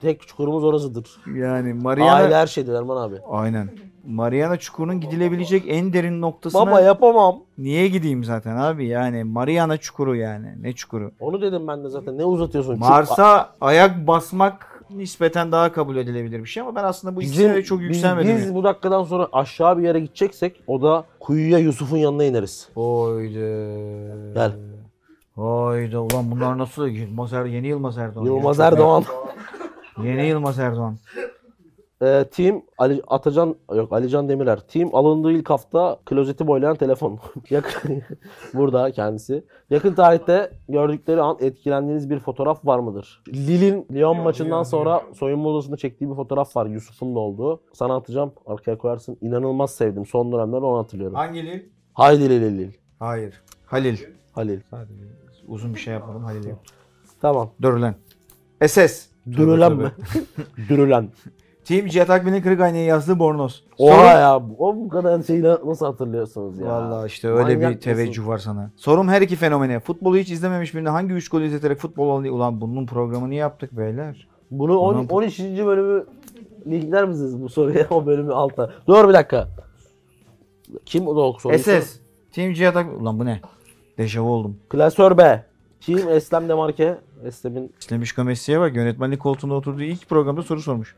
tek çukurumuz orasıdır. yani Mariana Aile her şeydir Erman abi. Aynen. Mariana Çukuru'nun gidilebilecek en derin noktasına Baba yapamam. niye gideyim zaten abi? Yani Mariana Çukuru yani. Ne çukuru? Onu dedim ben de zaten. Ne uzatıyorsun? Mars'a ayak basmak nispeten daha kabul edilebilir bir şey ama ben aslında bu ikisine çok biz, yükselmedim. biz bu dakikadan sonra aşağı bir yere gideceksek o da kuyuya Yusuf'un yanına ineriz. Oydu. Gel. Hayda ulan bunlar nasıl Yılmaz Er yeni Yılmaz Erdoğan. Yılmaz Erdoğan. Yeni Yılmaz Erdoğan. Ee, team Ali Atacan yok Alican Demirer. Team alındığı ilk hafta klozeti boylayan telefon. Yakın burada kendisi. Yakın tarihte gördükleri an etkilendiğiniz bir fotoğraf var mıdır? Lille'in Lyon maçından sonra soyunma odasında çektiği bir fotoğraf var Yusuf'un da olduğu. Sana atacağım. Arkaya koyarsın. İnanılmaz sevdim. Son dönemlerde onu hatırlıyorum. Hangi Lil? Haydi Lil Lil. Hayır. Halil. Halil. Sadece uzun bir şey yapmadım Halil yaptım. Tamam. Dur lan. SS. Dürülen mi? Dürülen. Team Cihat Akbil'in kırık aynaya yazdığı bornoz. Oha ya. O bu kadar şeyi nasıl hatırlıyorsunuz ya? Vallahi işte öyle Manyak bir teveccüh mısın? var sana. Sorum her iki fenomene. Futbolu hiç izlememiş birine hangi üç gol izleterek futbol alıyor? Ulan bunun programını yaptık beyler. Bunu on, Ulan bu- 13. bölümü linkler misiniz bu soruya o bölümü alta? Dur bir dakika. Kim o da soruyu? SS. Team Cihat Akbil. Ulan bu ne? Dejavu oldum. Klasör B. Kim Eslem Demarke? Eslem'in İşlemiş Messi'ye bak yönetmenlik koltuğunda oturduğu ilk programda soru sormuş.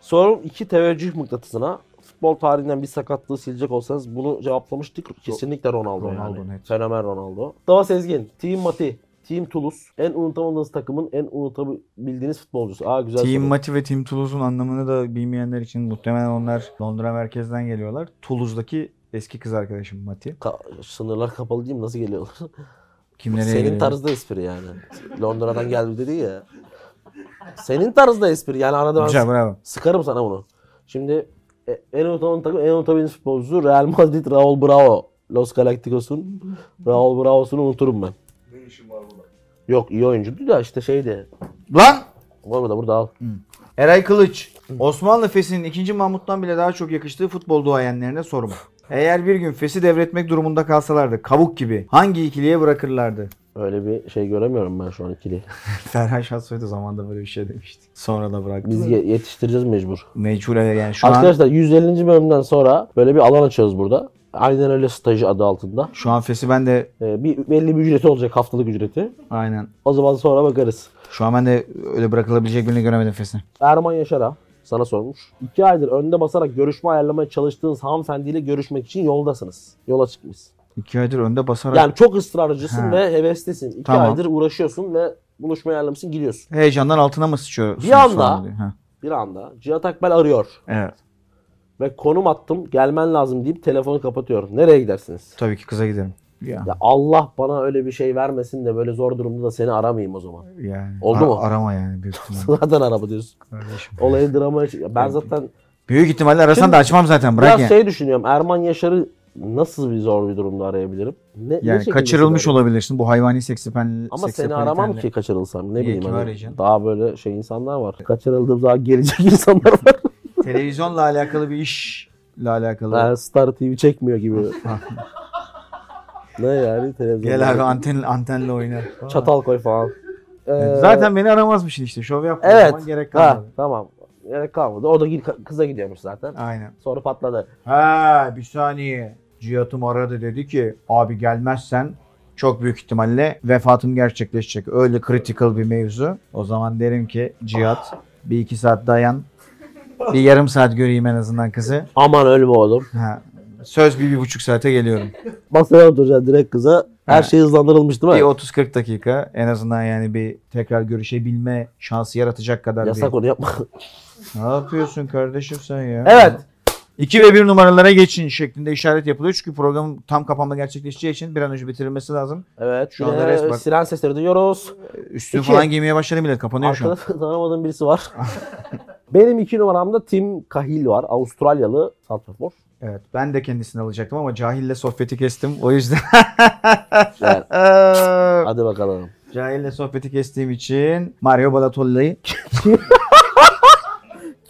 Sorum iki teveccüh mıknatısına. Futbol tarihinden bir sakatlığı silecek olsanız bunu cevaplamıştık. Kesinlikle Ronaldo, Ronaldo, yani. net. Fenomen Ronaldo. Mustafa Sezgin. Team Mati. Team Toulouse. En unutamadığınız takımın en unutabildiğiniz futbolcusu. Aa güzel Team soru. Mati ve Team Toulouse'un anlamını da bilmeyenler için muhtemelen onlar Londra merkezden geliyorlar. Toulouse'daki eski kız arkadaşım Mati. Ka- sınırlar kapalı mi? Nasıl geliyorlar? Kim nereye Senin tarzda espri yani. Londra'dan geldi dedi ya. Senin tarzda espri yani arada ben Güzel bravo. sıkarım sana bunu. Şimdi e, en unutamadığım takım en unutabildiğiniz futbolcusu Real Madrid Raul Bravo. Los Galacticos'un Raul Bravo'sunu unuturum ben. Ne işin var burada? Yok iyi oyuncuydu da işte şeydi. Lan! Var burada burada al. Eray Kılıç. Osmanlı Fes'inin 2. Mahmut'tan bile daha çok yakıştığı futbol duayenlerine sorum. Eğer bir gün Fes'i devretmek durumunda kalsalardı kavuk gibi hangi ikiliye bırakırlardı? Öyle bir şey göremiyorum ben şu an ikili. Ferhan Şahsoy da zamanında böyle bir şey demişti. Sonra da bıraktı. Biz ye- yetiştireceğiz mecbur. Mecbur yani şu an Arkadaşlar 150. bölümden sonra böyle bir alan açıyoruz burada. Aynen öyle stajı adı altında. şu an Fes'i ben de Ee, bir belli bir ücreti olacak haftalık ücreti. aynen. O zaman sonra bakarız. Şu an ben de öyle bırakılabilecek birini göremedim Fes'i. Erman Yaşar'a sana sormuş. İki aydır önde basarak görüşme ayarlamaya çalıştığınız hanımefendiyle görüşmek için yoldasınız. Yola çıkmışsın. İki aydır önde basarak Yani çok ısrarcısın Ha. ve heveslisin. İki Tamam. aydır uğraşıyorsun ve buluşma ayarlamışsın gidiyorsun. heyecandan altına mı sıçıyor? Bir anda- Bir anda Cihat Akbel arıyor Evet. ve konum attım gelmen lazım deyip telefonu kapatıyor. Nereye gidersiniz? Tabii ki kıza giderim. Ya. Ya Allah bana öyle bir şey vermesin de böyle zor durumda da seni aramayayım o zaman. Yani. Oldu mu? Arama yani büyük ihtimalle. Zaten araba diyorsun. Kardeşim. Olayı dramaya Ben zaten Büyük ihtimalle arasan Şimdi- da açmam zaten bırak biraz ya. şey düşünüyorum. Erman Yaşar'ı nasıl bir zor bir durumda arayabilirim? Ne, ne yani şekilde kaçırılmış olabilirsin. Bu hayvani seksipen Ama seni aramam ki kaçırılsam. Ne bileyim hani arayacaksın? daha böyle şey insanlar var. Kaçırıldığım zaman gelecek insanlar var. Televizyonla alakalı bir işle alakalı. Ben Star TV çekmiyor gibi. ne yani televizyon. Gel abi anten, antenle oyna. Çatal koy falan. Ee, Zaten beni aramazmışsın işte. Şov yapma. Evet. Gerek Ha, kalmadı. tamam. Gerek kalmadı. O da kıza gidiyormuş zaten. Aynen. Sonra patladı. Ha bir saniye. Cihat'ım aradı dedi ki abi gelmezsen çok büyük ihtimalle vefatım gerçekleşecek. Öyle critical bir mevzu. O zaman derim ki Cihat bir iki saat dayan. Bir yarım saat göreyim en azından kızı. Aman ölme oğlum. Ha, söz bir, bir buçuk saate geliyorum. Masaya oturacaksın direkt kıza. Her Ha. şey hızlandırılmış değil mi? Bir 30-40 dakika en azından yani bir tekrar görüşebilme şansı yaratacak kadar Yasak bir. onu yapma. Ne yapıyorsun kardeşim sen ya? evet. 2 ve 1 numaralara geçin şeklinde işaret yapılıyor. Çünkü programın tam kapanma gerçekleşeceği için bir an önce bitirilmesi lazım. Evet. Şu anda res bak. siren sesleri duyuyoruz. Üstün İki. falan giymeye başladı bile kapanıyor şu an. Arkada tanımadığım birisi var. Benim iki numaramda Tim Cahill var. Avustralyalı santrafor. Evet ben de kendisini alacaktım ama cahille sohbeti kestim. O yüzden Yani, hadi bakalım. cahille sohbeti kestiğim için Mario Balotelli.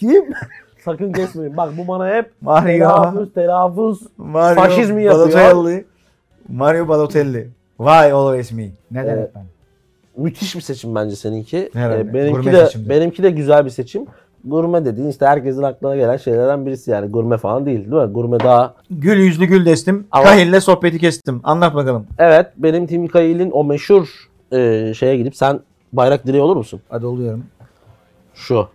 Kim? Sakın kesmeyin. Bak bu bana hep Mario, telaffuz, telaffuz. Mario faşizm yapıyor. Balotelli. Mario Balotelli. Why always me? Evet. hep ben? Müthiş bir seçim bence seninki. Herhalde. Ee, benimki Gurme de seçimdi. benimki de güzel bir seçim. Gurme dediğin işte herkesin aklına gelen şeylerden birisi yani. Gurme falan değil değil mi? Gurme daha Gül yüzlü gül destim. Ama- Kahille sohbeti kestim. Anlat bakalım. Evet benim Tim Cahill'in o meşhur e, şeye gidip sen bayrak direği olur musun? Hadi oluyorum. Şu.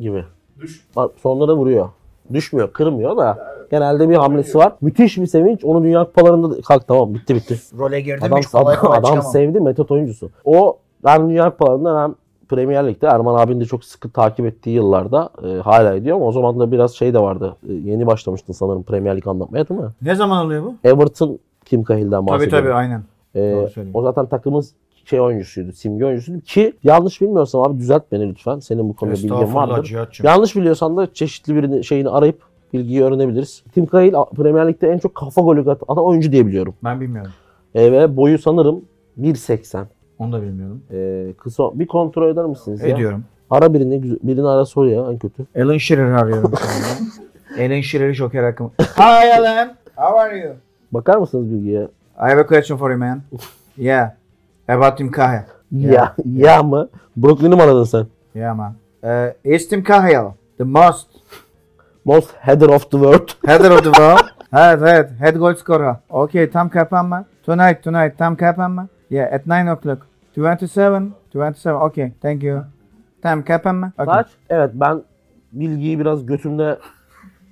Gibi. Düş. Bak sonlara vuruyor. Düşmüyor, kırmıyor da genelde bir hamlesi var. Müthiş bir sevinç. Onu Dünya Kupalarında da- kalk tamam bitti bitti. Role girdim Adam, hiç kolay adam, kolay adam çıkamam. sevdi metot oyuncusu. O hem Dünya Kupalarında hem Premier Lig'de Erman abinin de çok sıkı takip ettiği yıllarda e, hala ediyor ama o zaman da biraz şey de vardı. E, yeni başlamıştın sanırım Premier Lig anlatmaya değil mi? Ne zaman oluyor bu? Everton Kim Cahill'den Tabii bahsediyorum. tabii aynen. Ee, Doğru söylüyorsun. o zaten takımın şey oyuncusuydu, simge oyuncusuydu ki yanlış bilmiyorsam abi düzelt beni lütfen. Senin bu konuda bilgin vardır. Cihat'cığım. Yanlış biliyorsan da çeşitli birini şeyini arayıp bilgiyi öğrenebiliriz. Tim Cahill Premier Lig'de en çok kafa golü atan oyuncu diye biliyorum. Ben bilmiyorum. E, ve boyu sanırım 1.80. Onu da bilmiyorum. E, kısa bir kontrol eder misiniz ya? Ediyorum. Ara birini, güzel- birini ara sor ya en kötü. Alan Shearer'ı arıyorum şu anda. Alan Shearer'ı Joker hakkımı. Hi Alan. How are you? Bakar mısınız bilgiye? I have a question for you man. Yeah. About Tim Cahill. Ya, ya mı? Brooklyn'i mi aradın sen? Yeah man. Uh, is Tim Cahill the most Most header of the world. header of the world? evet evet. Head goal scorer. Okay tam kapanma. Tonight tonight tam kapanma. Yeah at 9 o'clock. 27. 27. Okay. Thank you. Tam kapanma. Okay. Kaç? Evet ben bilgiyi biraz götümde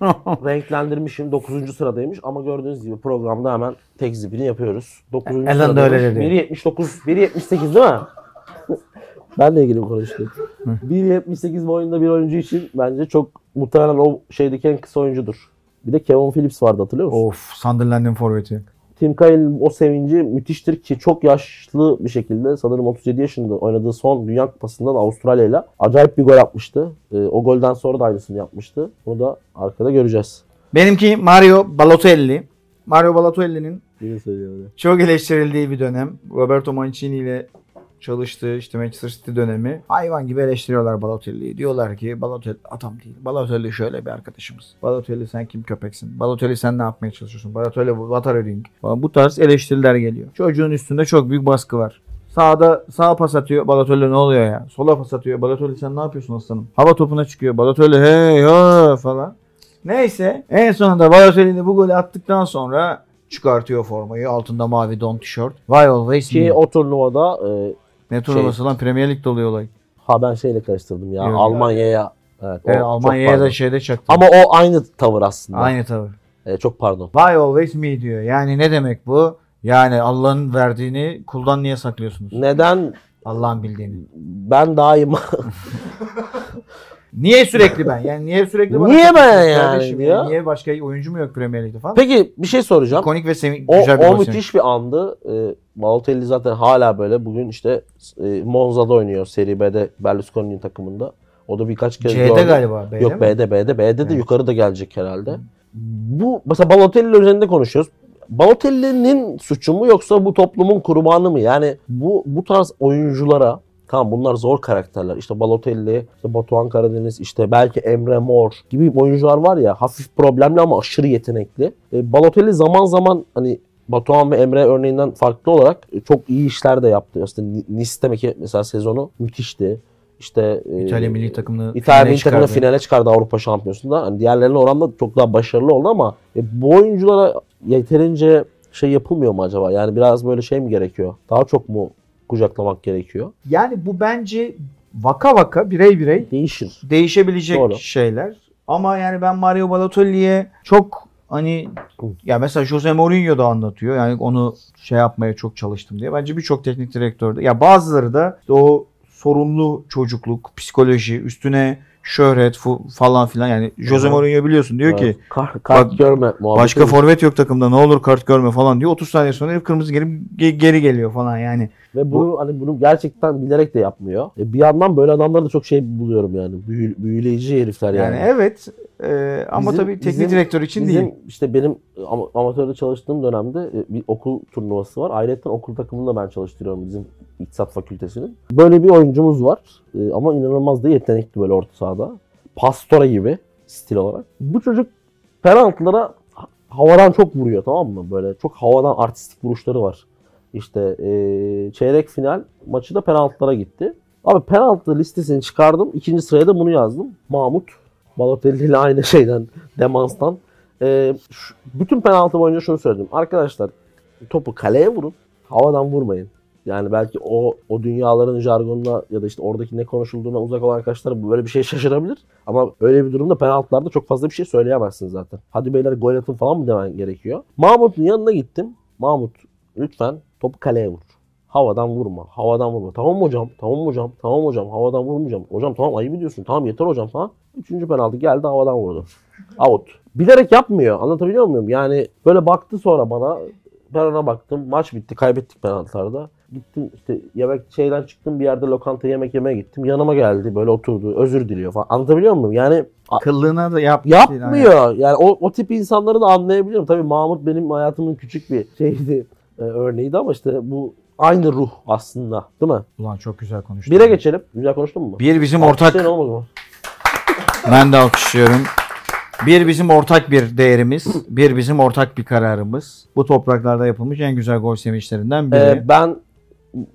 renklendirmişim. 9. sıradaymış ama gördüğünüz gibi programda hemen tek zipini yapıyoruz. 9. Alan da sıradaymış. öyle dedi. 1.79, 1.78 değil mi? ben de ilgili konuştum. 1.78 boyunda bir oyuncu için bence çok muhtemelen o şeydeki en kısa oyuncudur. Bir de Kevin Phillips vardı hatırlıyor musun? of Sunderland'in forveti. Tim Cahill o sevinci müthiştir ki çok yaşlı bir şekilde sanırım 37 yaşında oynadığı son Dünya Kupası'nda da Avustralya ile acayip bir gol yapmıştı. Ee, o golden sonra da aynısını yapmıştı. Bunu da arkada göreceğiz. Benimki Mario Balotelli. Mario Balotelli'nin çok eleştirildiği bir dönem. Roberto Mancini ile çalıştığı işte Manchester City dönemi. Hayvan gibi eleştiriyorlar Balotelli'yi. Diyorlar ki Balotelli adam değil. Balotelli şöyle bir arkadaşımız. Balotelli sen kim köpeksin? Balotelli sen ne yapmaya çalışıyorsun? Balotelli what are you doing? Falan bu tarz eleştiriler geliyor. Çocuğun üstünde çok büyük baskı var. Sağda sağ pas atıyor. Balotelli ne oluyor ya? Sola pas atıyor. Balotelli sen ne yapıyorsun aslanım? Hava topuna çıkıyor. Balotelli hey ha falan. Neyse en sonunda Balotelli'ni bu golü attıktan sonra çıkartıyor formayı. Altında mavi don tişört. Why always Ki me? o turnuvada e, Ne turnuvası lan Premier Lig'de oluyor olay. ha ben şeyle karıştırdım ya Yok. Almanya'ya. Evet, Evet, Almanya'ya da şeyde çaktı. Ama o aynı tavır aslında. Aynı tavır. E, çok pardon. Why always me diyor. Yani ne demek bu? Yani Allah'ın verdiğini kuldan niye saklıyorsunuz? Neden Allah'ın bildiğini. ben daima Niye sürekli ben? Yani niye sürekli bana Niye ben yani kardeşim ya? Niye başka oyuncu mu yok Premier Lig'de falan? Peki bir şey soracağım. İkonik ve sevin O, güzel bir o müthiş bir andı. E, Balotelli zaten hala böyle. Bugün işte e, Monza'da oynuyor Serie B'de Berlusconi'nin takımında. O da birkaç kez C'de gördüm. galiba. B'de Yok mi? B'de B'de B'de de yukarı da gelecek herhalde. Bu mesela Balotelli üzerinde konuşuyoruz. Balotelli'nin suçu mu yoksa bu toplumun kurbanı mı? Yani bu bu tarz oyunculara tamam bunlar zor karakterler. İşte Balotelli, işte Batuhan Karadeniz, işte belki Emre Mor gibi oyuncular var ya hafif problemli ama aşırı yetenekli. E, Balotelli zaman zaman hani Batuhan ve Emre örneğinden farklı olarak e, çok iyi işler de yaptı. Ni- Nice'deki mesela sezonu müthişti. İşte e, İtalya milli takımını İtalya milli takımını finale çıkardı Avrupa Şampiyonası'nda. Hani diğerlerine oranla çok daha başarılı oldu ama e, bu oyunculara yeterince şey yapılmıyor mu acaba? Yani biraz böyle şey mi gerekiyor? Daha çok mu kucaklamak gerekiyor? Yani bu bence vaka vaka birey birey Değişir. değişebilecek Doğru. şeyler. Ama yani ben Mario Balotelli'ye çok hani ya mesela Jose Mourinho da anlatıyor. Yani onu şey yapmaya çok çalıştım diye. Bence birçok teknik direktör de ya bazıları da işte o sorunlu çocukluk, psikoloji, üstüne şöhret fu- falan filan yani Jose. Mourinho biliyorsun diyor ki Evet. Kar- kart Bak, görme muhabbeti. başka forvet yok takımda ne olur kart görme falan diyor. 30 saniye sonra herif kırmızı gelip ge- geri geliyor falan yani. Ve bunu hani bunu gerçekten bilerek de yapmıyor. E bir yandan böyle adamları da çok şey buluyorum yani. Büyü, büyüleyici herifler yani. Yani evet e, ama Bizim- tabii teknik bizim- direktör için Bizim değil. işte benim ama- amatörde çalıştığım dönemde e, bir okul turnuvası var. Ayrıca okul takımını da ben çalıştırıyorum bizim İktisat Fakültesinin. Böyle bir oyuncumuz var. E, ama inanılmaz da yetenekli böyle orta sahada. Pastora gibi stil olarak. Bu çocuk penaltılara ha- havadan çok vuruyor tamam mı? Böyle çok havadan artistik vuruşları var. İşte e, çeyrek final maçı da penaltılara gitti. Abi penaltı listesini çıkardım. İkinci sıraya da bunu yazdım. Mahmut. Balotelli ile aynı şeyden, demanstan. E, şu- bütün penaltı boyunca şunu söyledim. Arkadaşlar topu kaleye vurun. Havadan vurmayın. Yani belki o o dünyaların jargonuna ya da işte oradaki ne konuşulduğuna uzak olan arkadaşlar böyle bir şey şaşırabilir. Ama öyle bir durumda penaltılarda çok fazla bir şey söyleyemezsin zaten. Hadi beyler gol atın falan mı demen gerekiyor. Mahmut'un yanına gittim. Mahmut lütfen topu kaleye vur. Havadan vurma. Havadan vurma. Tamam hocam. Tamam hocam. Tamam hocam. Havadan vurmayacağım. Hocam tamam ayıp ediyorsun. Tamam yeter hocam falan. Üçüncü penaltı geldi havadan vurdu. Out. Bilerek yapmıyor. Anlatabiliyor muyum? Yani böyle baktı sonra bana. Ben ona baktım. Maç bitti. Kaybettik penaltılarda. Gittim işte yemek şeyden çıktım bir yerde lokanta yemek yemeye gittim. Yanıma geldi böyle oturdu. Özür diliyor falan. Anlatabiliyor muyum? Yani Kıllığına da yap. yapmıyor. Yani o, o tip insanları da anlayabiliyorum. Tabii Mahmut benim hayatımın küçük bir şeydi. e, örneğiydi ama işte bu aynı ruh aslında. Değil mi? Ulan çok güzel konuştun. Bire geçelim. Güzel konuştun mu? Bir bizim ortak Alkışlayın oğlum o zaman. ben de alkışlıyorum. Bir bizim ortak bir değerimiz, bir bizim ortak bir kararımız. Bu topraklarda yapılmış en güzel gol sevinçlerinden biri. Ee, ben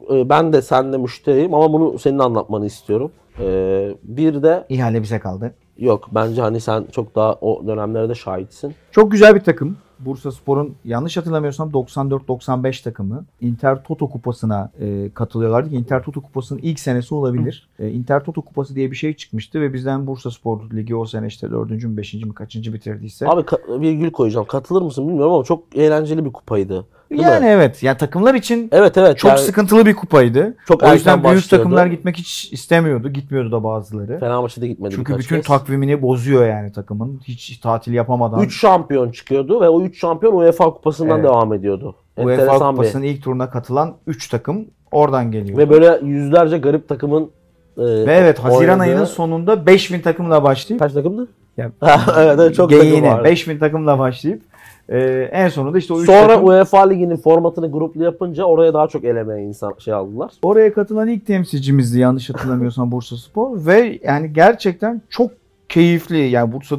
ben de seninle müşteriyim ama bunu senin anlatmanı istiyorum. Ee, bir de İhale bize kaldı. yok bence hani sen çok daha o dönemlerde şahitsin. Çok güzel bir takım. Bursa Spor'un yanlış hatırlamıyorsam 94-95 takımı Inter Toto Kupası'na e, katılıyorlardı. Inter Toto Kupası'nın ilk senesi olabilir. E, Inter Toto Kupası diye bir şey çıkmıştı ve bizden Bursa Spor Ligi o sene işte 4. mü 5. mi kaçıncı bitirdiyse. Abi ka- virgül koyacağım. Katılır mısın bilmiyorum ama çok eğlenceli bir kupaydı. Değil yani mi? evet. Yani takımlar için Evet evet. çok yani sıkıntılı bir kupaydı. Çok o yüzden büyük başlıyordu. takımlar gitmek hiç istemiyordu. Gitmiyordu da bazıları. Da gitmedi Çünkü bütün kez. takvimini bozuyor yani takımın. Hiç tatil yapamadan. 3 şampiyon çıkıyordu ve o 3 şampiyon UEFA kupasından Evet. devam ediyordu. UEFA bir. Kupası'nın ilk turuna katılan 3 takım oradan geliyor. Ve böyle yüzlerce garip takımın e, Ve evet Haziran oynadığı- ayının sonunda 5000 takımla başlayıp kaç takımdı? Ya, evet, evet çok takım geyiğine vardı. 5000 takımla başlayıp e, en sonunda işte o 3 Sonra takım UEFA liginin formatını gruplu yapınca oraya daha çok elemeye insan şey aldılar. oraya katılan ilk temsilcimizdi yanlış hatırlamıyorsam Bursa Spor ve yani gerçekten çok keyifli yani Bursa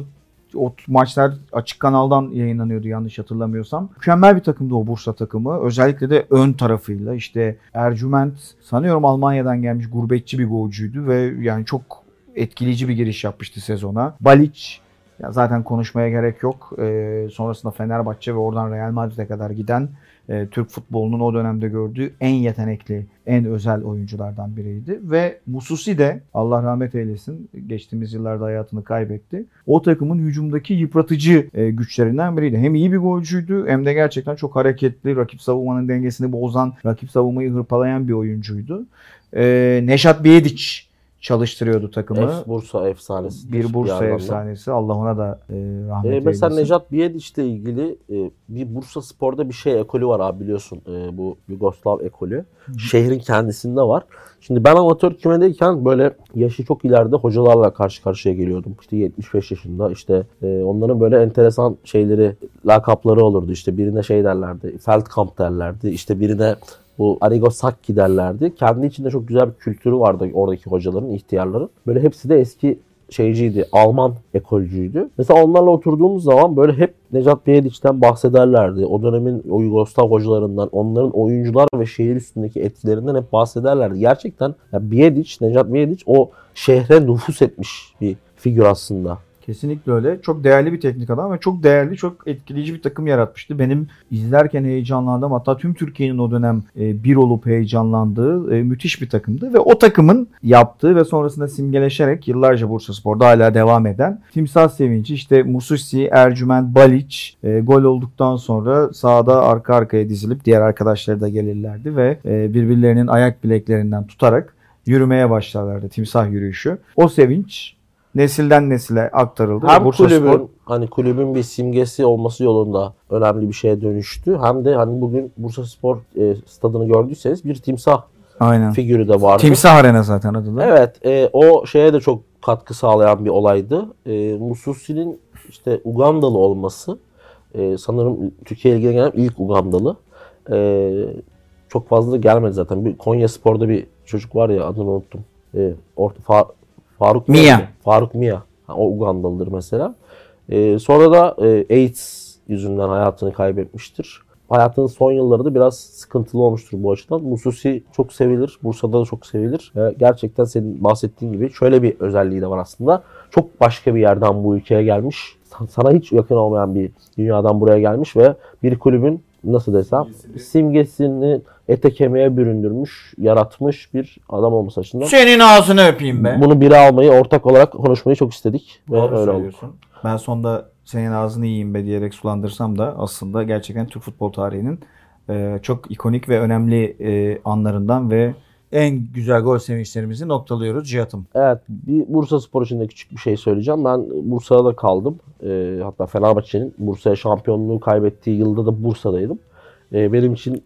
o maçlar açık kanaldan yayınlanıyordu yanlış hatırlamıyorsam. Mükemmel bir takımdı o Bursa takımı. Özellikle de ön tarafıyla işte Ercüment sanıyorum Almanya'dan gelmiş gurbetçi bir golcüydü ve yani çok etkileyici bir giriş yapmıştı sezona. Balic ya zaten konuşmaya gerek yok. Ee, sonrasında Fenerbahçe ve oradan Real Madrid'e kadar giden e, Türk futbolunun o dönemde gördüğü en yetenekli, en özel oyunculardan biriydi. Ve Mususi de Allah rahmet eylesin geçtiğimiz yıllarda hayatını kaybetti. O takımın hücumdaki yıpratıcı e, güçlerinden biriydi. Hem iyi bir golcüydü hem de gerçekten çok hareketli, rakip savunmanın dengesini bozan, rakip savunmayı hırpalayan bir oyuncuydu. E, Neşat Biyediç çalıştırıyordu takımı. Ef, Bursa efsanesi. bir Bursa da. efsanesi. Allah ona da e, rahmet Ee, mesela eylesin. Nejat Bijediç'le ilgili e, bir Bursa Spor'da bir şey ekolü var abi biliyorsun. E, bu Yugoslav ekolü. Şehrin kendisinde var. Şimdi ben amatör kümedeyken böyle yaşı çok ileride hocalarla karşı karşıya geliyordum. İşte 75 yaşında işte e, onların böyle enteresan şeyleri, lakapları olurdu. İşte birine şey derlerdi, Feldkamp derlerdi. İşte birine bu Arrigo Sacchi derlerdi. Kendi içinde çok güzel bir kültürü vardı oradaki hocaların, ihtiyarların. Böyle hepsi de eski şeyciydi, Alman ekolcüydü. Mesela onlarla oturduğumuz zaman böyle hep Necat Biyediç'ten bahsederlerdi. O dönemin o Yugoslav hocalarından, onların oyuncular ve şehir üstündeki etkilerinden hep bahsederlerdi. Gerçekten ya Biyediç, Necat Biyediç o şehre nüfus etmiş bir figür aslında. Kesinlikle öyle. Çok değerli bir teknik adam ve çok değerli, çok etkileyici bir takım yaratmıştı. Benim izlerken heyecanlandığım hatta tüm Türkiye'nin o dönem e, bir olup heyecanlandığı e, müthiş bir takımdı. Ve o takımın yaptığı ve sonrasında simgeleşerek yıllarca Bursa Spor'da hala devam eden Timsah Sevinci işte Mususi, Ercüment, Baliç e, gol olduktan sonra sahada arka arkaya dizilip diğer arkadaşları da gelirlerdi ve birbirlerinin ayak bileklerinden tutarak yürümeye başlarlardı. Timsah yürüyüşü. O sevinç nesilden nesile aktarıldı. hem Bursa kulübün Spor hani kulübün bir simgesi olması yolunda önemli bir şeye dönüştü. Hem de hani bugün Bursa Spor e, stadını gördüyseniz bir timsah aynen. figürü de vardı. Timsah Arena zaten adı da. Evet, e, o şeye de çok katkı sağlayan bir olaydı. E, Mususi'nin işte Ugandalı olması, e, sanırım Türkiye'ye gelen ilk Ugandalı. E, çok fazla gelmedi zaten. Bir Konya Spor'da bir çocuk var ya adını unuttum. E, orta, Fa- Faruk Mia. Faruk Mia. Ha, o Ugandalıdır mesela. E, sonra da e, AIDS yüzünden hayatını kaybetmiştir. Hayatının son yılları da biraz sıkıntılı olmuştur bu açıdan. Mususi çok sevilir. Bursa'da da çok sevilir. E, gerçekten senin bahsettiğin gibi şöyle bir özelliği de var aslında. Çok başka bir yerden bu ülkeye gelmiş. Sa- Sana hiç yakın olmayan bir dünyadan buraya gelmiş ve bir kulübün nasıl desem Simgesini- simgesini ete kemiğe büründürmüş, yaratmış bir adam olması açısından. Senin ağzını öpeyim be. Bunu biri almayı, ortak olarak konuşmayı çok istedik. Ve Doğru öyle oldu. söylüyorsun. Ben sonda senin ağzını yiyeyim be diyerek sulandırsam da aslında gerçekten Türk futbol tarihinin e, çok ikonik ve önemli e, anlarından ve en güzel gol sevinçlerimizi noktalıyoruz Cihat'ım. Evet, bir Bursa Spor için de küçük bir şey söyleyeceğim. Ben Bursa'da da kaldım. Ee, hatta Fenerbahçe'nin Bursa'ya şampiyonluğu kaybettiği yılda da Bursa'daydım. Ee, benim için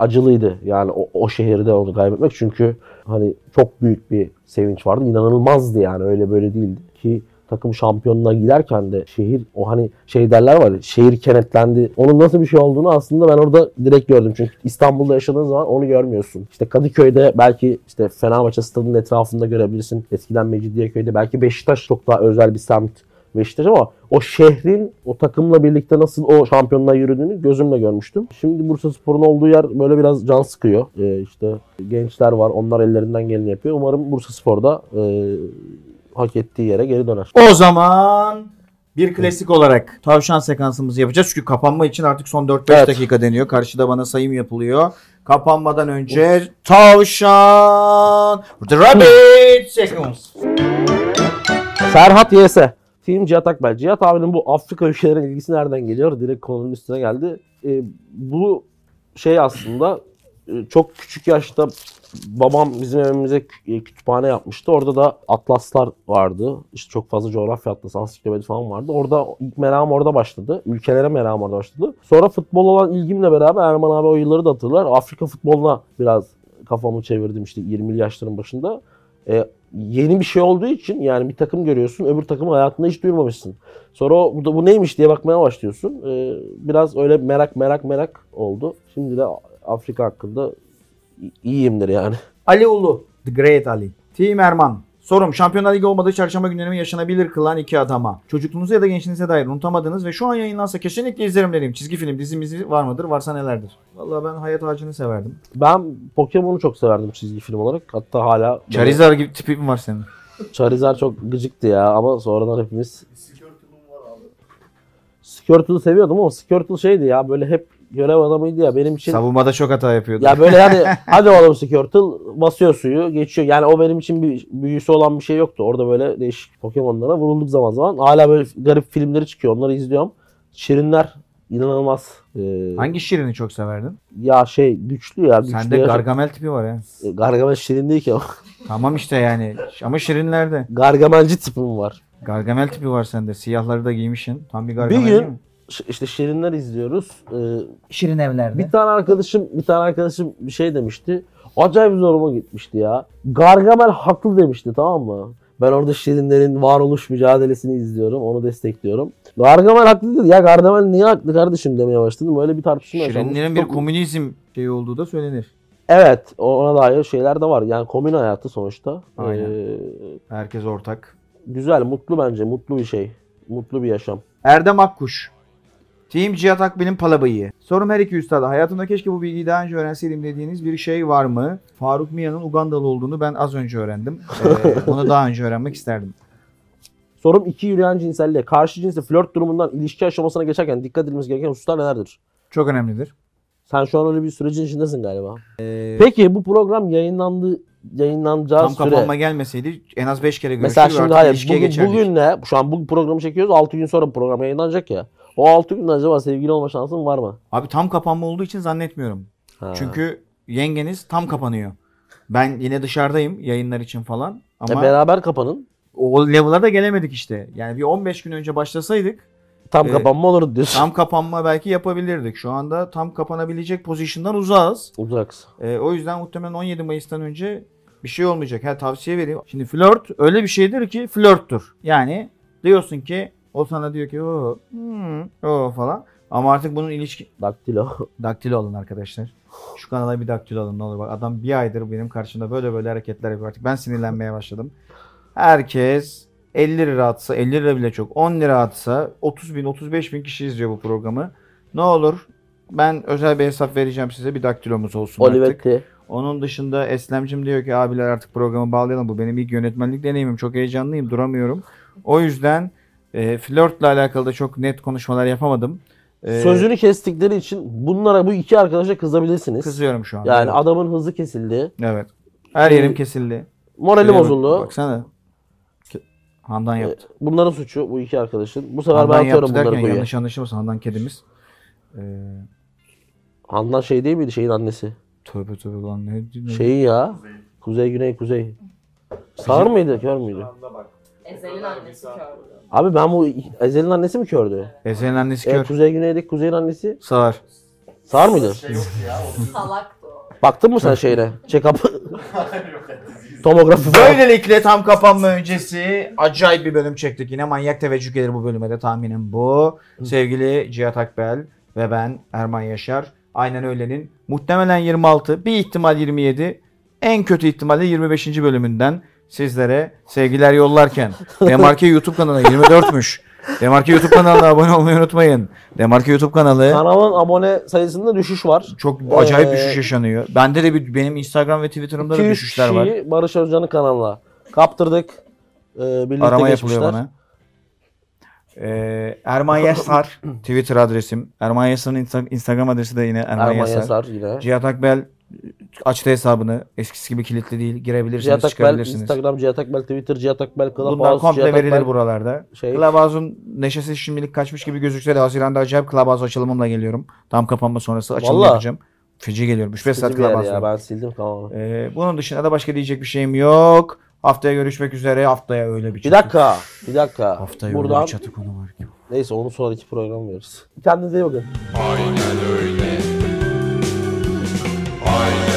acılıydı yani o, o şehirde onu kaybetmek. Çünkü hani çok büyük bir sevinç vardı. İnanılmazdı yani öyle böyle değildi. Ki takım şampiyonluğa giderken de şehir o hani şey derler var şehir kenetlendi. Onun nasıl bir şey olduğunu aslında ben orada direkt gördüm. Çünkü İstanbul'da yaşadığın zaman onu görmüyorsun. İşte Kadıköy'de belki işte Fenerbahçe stadının etrafında görebilirsin. Eskiden Mecidiyeköy'de belki Beşiktaş çok daha özel bir semt Beşiktaş ama o şehrin o takımla birlikte nasıl o şampiyonluğa yürüdüğünü gözümle görmüştüm. Şimdi Bursa Spor'un olduğu yer böyle biraz can sıkıyor. Ee, işte gençler var onlar ellerinden geleni yapıyor. Umarım Bursa Spor'da e, hak ettiği yere geri döner. O zaman bir klasik olarak tavşan sekansımızı yapacağız. Çünkü kapanma için artık son 4-5 Evet. dakika deniyor. Karşıda bana sayım yapılıyor. Kapanmadan önce tavşan the rabbit seconds. Serhat YS. Film Cihat Akbel. Cihat abinin bu Afrika ülkelerine ilgisi nereden geliyor? Direkt konunun üstüne geldi. E, bu şey aslında e, çok küçük yaşta babam bizim evimize e, kütüphane yapmıştı. Orada da atlaslar vardı. İşte çok fazla coğrafya atlası, ansiklopedi falan vardı. Orada ilk merakım orada başladı. Ülkelere merakım orada başladı. Sonra futbol olan ilgimle beraber Erman abi o yılları da hatırlar. Afrika futboluna biraz kafamı çevirdim işte 20'li yaşların başında. E, yeni bir şey olduğu için yani bir takım görüyorsun öbür takımı hayatında hiç duymamışsın. Sonra o, bu, da- bu neymiş diye bakmaya başlıyorsun. E, biraz öyle merak merak merak oldu. Şimdi de Afrika hakkında iyiyimdir yani. Ali Ulu. The Great Ali. Team Erman. Sorum Şampiyonlar Ligi olmadığı çarşamba günlerimi yaşanabilir kılan iki adama. Çocukluğunuza ya da gençliğinize dair unutamadığınız ve şu an yayınlansa kesinlikle izlerim dediğim çizgi film dizimizi var mıdır? Varsa nelerdir? Vallahi ben Hayat Ağacı'nı severdim. Ben Pokemon'u çok severdim çizgi film olarak. Hatta hala Charizard gibi tipi mi var senin? Charizard çok gıcıktı ya ama sonradan hepimiz Skirtle'ım var abi. Squirtle'ı seviyordum ama Squirtle şeydi ya böyle hep görev adamıydı ya benim için. Savunmada çok hata yapıyordu. Ya böyle hani hadi oğlum Squirtle basıyor suyu geçiyor. Yani o benim için bir büyüsü olan bir şey yoktu. Orada böyle değişik Pokemon'lara vurulduk zaman zaman. Hala böyle garip filmleri çıkıyor onları izliyorum. Şirinler inanılmaz. Ee, Hangi şirini çok severdin? Ya şey güçlü ya. Güçlü Sende ya. Gargamel tipi var ya. E, Gargamel şirin değil ki ama. Tamam işte yani. Ama şirinlerde. Gargamelci tipim var. Gargamel tipi var sende. Siyahları da giymişsin. Tam bir Bir Gargamel mi? gün işte Şirinler izliyoruz. Ee, Şirin evlerde. Bir tane arkadaşım bir tane arkadaşım bir şey demişti. Acayip zoruma gitmişti ya. Gargamel haklı demişti tamam mı? Ben orada Şirinlerin varoluş mücadelesini izliyorum. Onu destekliyorum. Gargamel haklı dedi. Ya Gargamel niye haklı kardeşim demeye başladım. Böyle bir tartışma. Şirinlerin bir komünizm şeyi olduğu da söylenir. Evet ona dair şeyler de var. Yani komün hayatı sonuçta. Aynen. Ee, Herkes ortak. güzel, mutlu bence. Mutlu bir şey. Mutlu bir yaşam. Erdem Akkuş. Team Cihat Akbil'in palabayı. Sorum her iki üstada. Hayatımda keşke bu bilgiyi daha önce öğrenseydim dediğiniz bir şey var mı? Faruk Mia'nın Ugandalı olduğunu ben az önce öğrendim. Ee, bunu daha önce öğrenmek isterdim. Sorum iki yürüyen cinselliğe. Karşı cinsle flört durumundan ilişki aşamasına geçerken dikkat edilmesi gereken hususlar nelerdir? Çok önemlidir. Sen şu an öyle bir sürecin içindesin galiba. Peki bu program yayınlandı yayınlanacağı Tam süre. kapanma gelmeseydi en az 5 kere görüşür Mesela şimdi hayır bugün, geçerdik. bugün ne? Şu an bu programı çekiyoruz. 6 gün sonra program yayınlanacak ya. O 6 günde acaba sevgili olma şansın var mı? Abi tam kapanma olduğu için zannetmiyorum. Ha. Çünkü yengeniz tam kapanıyor. Ben yine dışarıdayım yayınlar için falan. E, Ama beraber kapanın. o level'a da gelemedik işte. Yani bir 15 gün önce başlasaydık Tam Ee, kapanma olur diyorsun. tam kapanma belki yapabilirdik. Şu anda tam kapanabilecek pozisyondan uzağız. Uzaksın. Ee, o yüzden muhtemelen 17 Mayıs'tan önce bir şey olmayacak. Ha tavsiye vereyim. Şimdi flört öyle bir şeydir ki flörttür. Yani diyorsun ki o sana diyor ki o hmm, o falan. Ama artık bunun ilişki Daktilo. daktilo alın arkadaşlar. Şu kanala bir daktilo alın ne olur bak. Adam bir aydır benim karşımda böyle böyle hareketler yapıyor artık. Ben sinirlenmeye başladım. Herkes 50 lira atsa 50 lira bile çok 10 lira atsa 30 bin 35 bin kişi izliyor bu programı. Ne olur ben özel bir hesap vereceğim size bir daktilomuz olsun artık. Olivetti. Onun dışında Eslemcim diyor ki abiler artık programı bağlayalım. Bu benim ilk yönetmenlik deneyimim. Çok heyecanlıyım. Duramıyorum. O yüzden e, flörtle alakalı da çok net konuşmalar yapamadım. E, Sözünü kestikleri için bunlara bu iki arkadaşa kızabilirsiniz. kızıyorum şu anda. Yani evet. adamın hızı kesildi. evet. Her yerim kesildi. Morali bak- bozuldu. Baksana. Handan E, yaptı. Bunların suçu bu iki arkadaşın. Bu sefer Handan ben atıyorum bunları derken kuyuya. yanlış anlaşılmasın. Handan kedimiz. E, Handan şey değil miydi şeyin annesi? tövbe tövbe lan ne, ne Şeyi ya. Kuzey güney kuzey. Sağır mıydı kör müydü? Şu anda bak. Ezel'in annesi kördü. Abi ben bu Ezel'in annesi mi kördü? Ezel'in annesi E, kör. kuzey güneydeki kuzeyin annesi Sağır. sağır mıydı? Salaktı o. Baktın mı sen şeyine? Check-up. Tomografi falan. Böylelikle tam kapanma öncesi acayip bir bölüm çektik. Yine manyak teveccüh gelir bu bölüme de tahminim bu. Sevgili Cihat Akbel ve ben Erman Yaşar. Aynen öylenin muhtemelen 26 bir ihtimal 27 en kötü ihtimalle 25. bölümünden sizlere sevgiler yollarken Demarke YouTube kanalı 24'müş. Demarke YouTube kanalına abone olmayı unutmayın. Demarke YouTube kanalı Kanalın abone sayısında düşüş var. çok acayip Ee, düşüş yaşanıyor. Bende de bir, benim Instagram ve Twitter'ımda da 200 düşüşler var. Barış Özcan'ın kanalına kaptırdık. Ee, birlikte Arama geçmişler. yapılıyor bana. Ee, Erman Yasar Twitter adresim. Erman Yasar'ın Insta- Instagram adresi de yine Erman, Erman Yasar. Yasar yine. Cihat Akbel açtı hesabını. Eskisi gibi kilitli değil. Girebilirsiniz, Cihat Akbel, çıkabilirsiniz. Instagram Cihat Akbel, Twitter Cihat Akbel, Bunlar Clubhouse, komple Cihat verilir Akbel. buralarda. Şey- Clubhouse'un neşesi şimdilik kaçmış gibi gözükse de Haziran'da acayip Clubhouse açılımımla geliyorum. Tam kapanma sonrası açılım Vallahi. yapacağım. Feci geliyorum. 3-5 saat bir Clubhouse ya ben sildim tamam. Ee, bunun dışında da başka diyecek bir şeyim yok. Haftaya görüşmek üzere. Haftaya öyle bir Bir çatı- dakika. Bir dakika. Haftaya öyle Buradan bir çatı konu var ki. neyse onu sonraki program veririz. Kendinize iyi bakın. Aynen öyle. Bye.